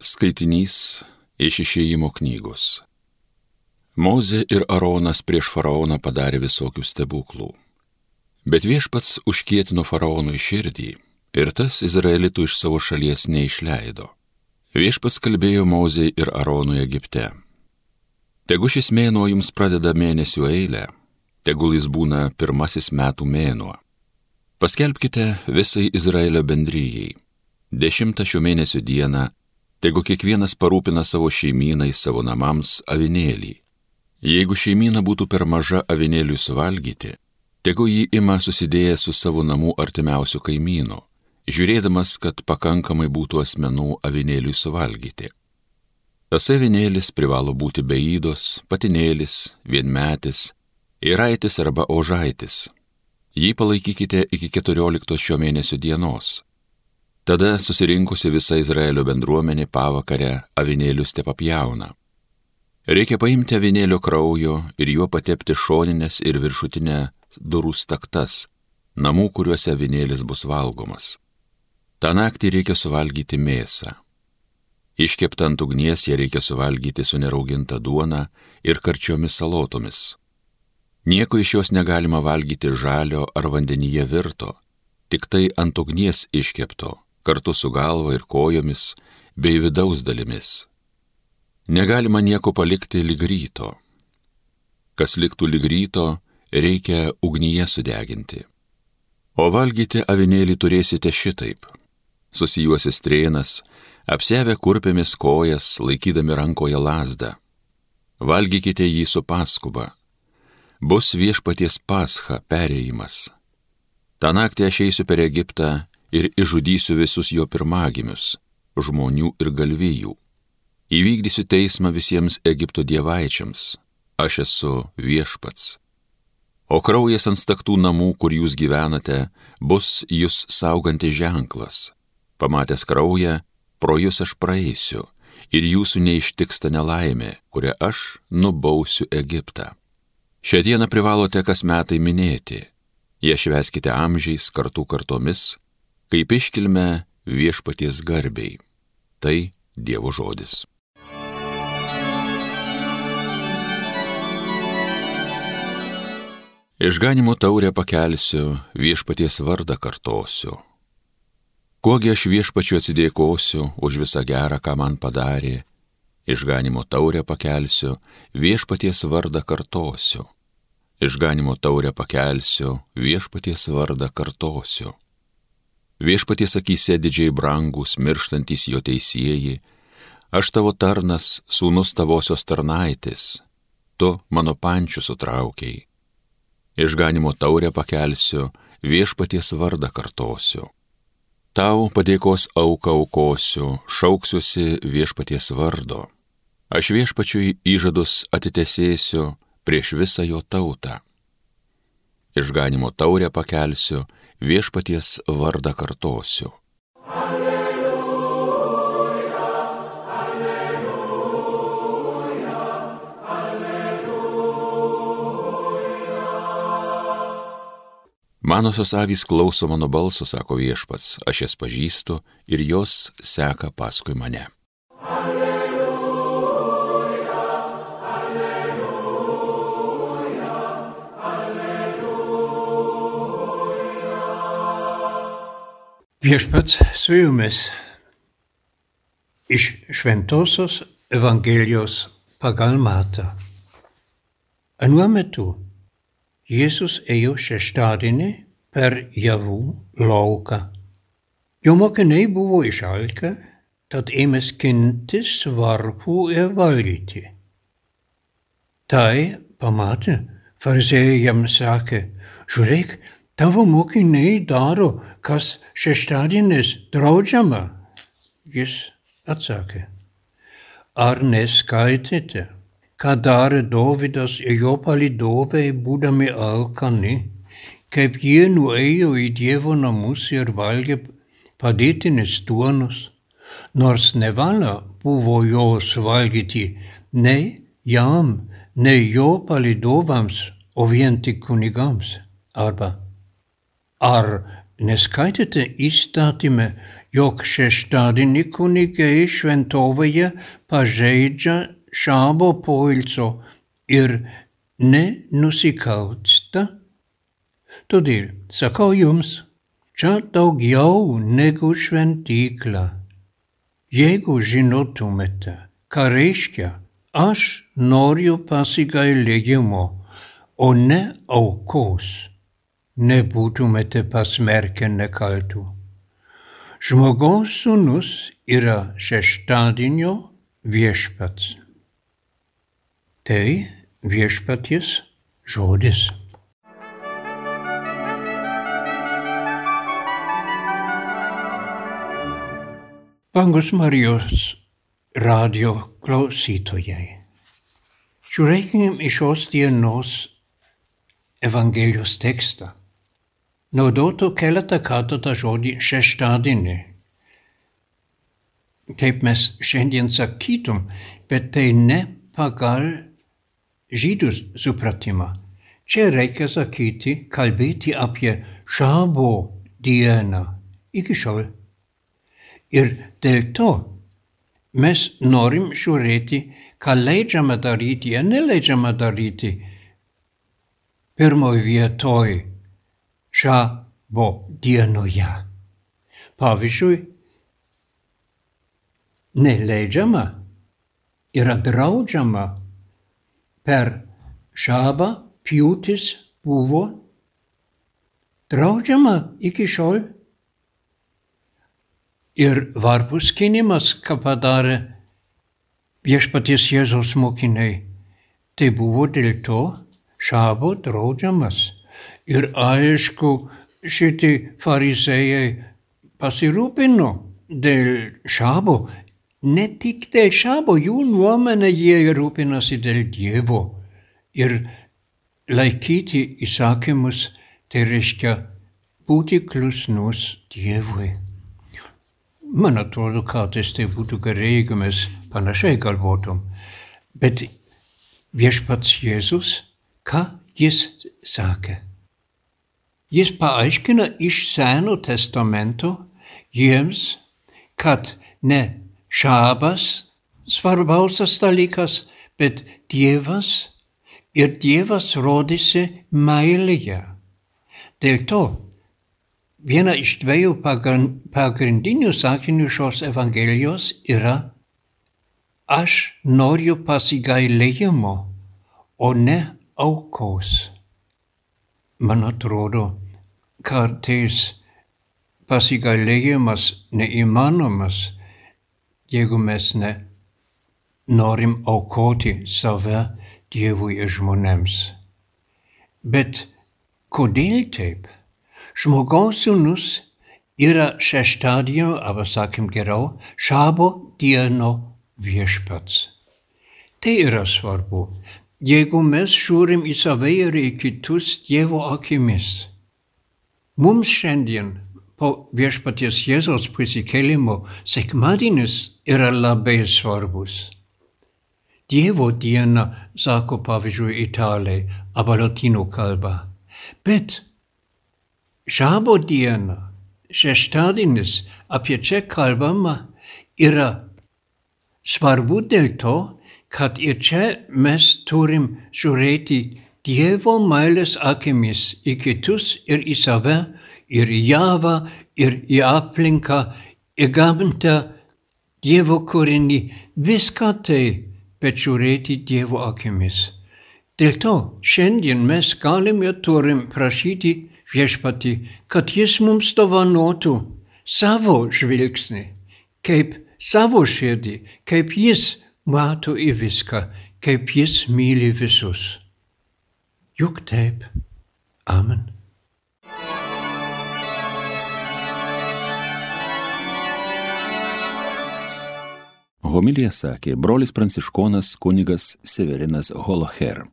Skaitinys iš išėjimo knygos. Mozė ir Aronas prieš faraoną padarė visokių stebuklų. Bet viešpats užkietino faraonui širdį ir tas Izraelitų iš savo šalies neišleido. Viešpats kalbėjo Mozei ir Aronui Egipte. Tegu šis mėnuo jums pradeda mėnesių eilę, tegul jis būna pirmasis metų mėnuo. Paskelbkite visai Izraelio bendryjei. Dešimtą šio mėnesio dieną Tegu kiekvienas parūpina savo šeimynai, savo namams avinėlį. Jeigu šeimyna būtų per maža avinėliui suvalgyti, tegu jį ima susidėjęs su savo namų artimiausiu kaimynu, žiūrėdamas, kad pakankamai būtų asmenų avinėliui suvalgyti. Tas avinėlis privalo būti beįdos, patinėlis, vienmetis, įraitis arba ožaitis. Jį palaikykite iki 14 šio mėnesio dienos Tada susirinkusi visa Izraelio bendruomenė pavakarę avinėlius te papjauna. Reikia paimti avinėlio kraujo ir juo patepti šoninės ir viršutinę durų staktas, namų, kuriuose avinėlis bus valgomas. Ta naktį reikia suvalgyti mėsą. Iškepta ant ugnies ją reikia suvalgyti su nerauginta duona ir karčiomis salotomis. Nieko iš jos negalima valgyti žalio ar vandenyje virto, tik tai ant ugnies iškepto kartu su galva ir kojomis bei vidaus dalimis. Negalima nieko palikti lyg ryto. Kas liktų lyg ryto, reikia ugnyje sudeginti. O valgyti avinėlį turėsite šitaip. Susijuosi strėnas, apsevę kurpėmis kojas, laikydami rankoje lasdą. Valgykite jį su paskuba. Bus viešpaties pascha perėjimas. Ta naktį aš eisiu per Egiptą ir išžudysiu visus jo pirmagimius - žmonių ir galvijų. Įvykdysiu teismą visiems Egipto dievaičiams. Aš esu viešpats. O kraujas ant staktų namų, kur jūs gyvenate, bus jūs saugantis ženklas. Pamatęs kraują, pro jūs aš praeisiu ir jūsų neištiksta nelaimė, kurią aš nubausiu Egiptą. Šią dieną privalote kas metai minėti. Jie šveskite amžiais kartų kartomis kaip iškilme viešpaties garbiai. Tai Dievo žodis. Išganimo taurę pakelsiu, viešpaties vardą kartosiu. Kuogi aš viešpačiu atsidėkosiu už visą gerą, ką man padarė, išganimo taurę pakelsiu, viešpaties vardą kartosiu. Išganimo taurę pakelsiu, viešpaties vardą kartosiu. Viešpaties akise didžiai brangus, mirštantis jo teisėjai, aš tavo tarnas, sūnus tavosios tarnaitės, tu mano pančių sutraukiai. Išganimo taurę pakelsiu, viešpaties vardą kartosiu. Tau padėkos auką aukosiu, šauksiuosi viešpaties vardo. Aš viešpačiui įžadus atitesėsiu prieš visą jo tautą. Išganimo taurę pakelsiu, viešpaties vardą kartosiu. Alleluja, alleluja, alleluja. Manosios avys klauso mano balso, sako viešpats, aš jas pažįstu ir jos seka paskui mane. Viešpats su jumis iš Šventojios Evangelijos pagal Matą. Anuo metu Jėzus ėjo šeštadienį per javų lauką. Jo mokiniai buvo išalkę, tad ėmė skintis varpų ir valgyti. Tai pamatė, farizėjai jam sakė, žiūrėk, Tavo mokiniai daro, kas šeštadienis draudžiama. Jis atsakė, ar neskaitėte, ką darė Dovydas ir jo palidovai būdami alkani, kaip jie nuėjo į Dievo namus ir valgė padėtinės duonos, nors nevalia buvo jos valgyti nei jam, nei jo palidovams, o vien tik kunigams arba Ar neskaitėte įstatymę, jog šeštadienį kunigai šventovėje pažeidžia šabo poilsio ir nenusikalsta? Todėl sakau jums, čia daugiau negu šventykla. Jeigu žinotumėte, ką reiškia, aš noriu pasigailėjimo, o ne aukos, nebūtumėte pasmerkę nekaltų. Žmogaus sūnus yra šeštadienio viešpats. Tai viešpaties žodis. Bangus Marijos radio klausytojai. Žiūrėkime į šios dienos Evangelijos tekstą. Naudotų keletą kartų tą žodį šeštadienį. Taip mes šiandien sakytum, bet tai ne pagal žydų supratimą. Čia reikia sakyti, kalbėti apie šabo dieną iki šiol Ir dėl to mes norim žiūrėti, ką leidžiama daryti ir neleidžiama daryti. Pirmoje vietoje šabo dienoje. Pavyzdžiui, neleidžiama yra draudžiama per šabą pjūtis buvo draudžiama iki šiol ir varpų skinimas, ką padarė viešpaties Jėzaus mokiniai. Tai buvo dėl to šabo draudžiamas. Ir aišku, šitie farizėjai pasirūpino dėl šabo. Ne tik dėl šabo, jų nuomonė jie rūpinasi dėl Dievo. Ir laikyti įsakymus, tai reiškia būti klusnus Dievui. Man atrodo, kartais tai būtų gerai, jeigu mes panašiai galvotum. Bet viešpats Jėzus, ką jis sakė? Jis paaiškina iš Seno testamento jiems, kad ne šabas svarbiausias dalykas, bet Dievas ir Dievas rodėsi meilėje. Dėl to Viena iš dviejų pagrindinių sakinių šios Evangelijos yra aš noriu pasigailėjimo, o ne aukos. Man atrodo, kartais pasigailėjimas neįmanomas, jeigu mes ne norim aukoti save Dievui ir žmonėms. Bet kodėl taip? Žmogaus sūnus yra šeštadienio, arba sakim geriau, šabo dieno viešpats. Tai yra svarbu. Jeigu mes žiūrim į save ir į kitus Dievo akimis, mums šiandien po viešpaties Jėzaus prisikėlimo sekmadienis yra labai svarbus. Dievo diena, sako pavyzdžiui italai, arba latino kalba. Bet Šabo diena, šeštadienis, apie čia kalbama, yra svarbu dėl to, kad ir čia mes turim žiūrėti Dievo meilės akimis į kitus ir į save, ir į javą, ir į aplinką, į gamtą, Dievo kūrinį, viską tai, bet žiūrėti Dievo akimis. Dėl to šiandien mes galim ir turim prašyti viešpatį, kad jis mums dovanotų savo žvilgsnį, kaip savo širdį, kaip jis mato į viską, kaip jis myli visus. Juk taip. Amen. Homilija sakė brolis pranciškonas kunigas Severinas Holoher.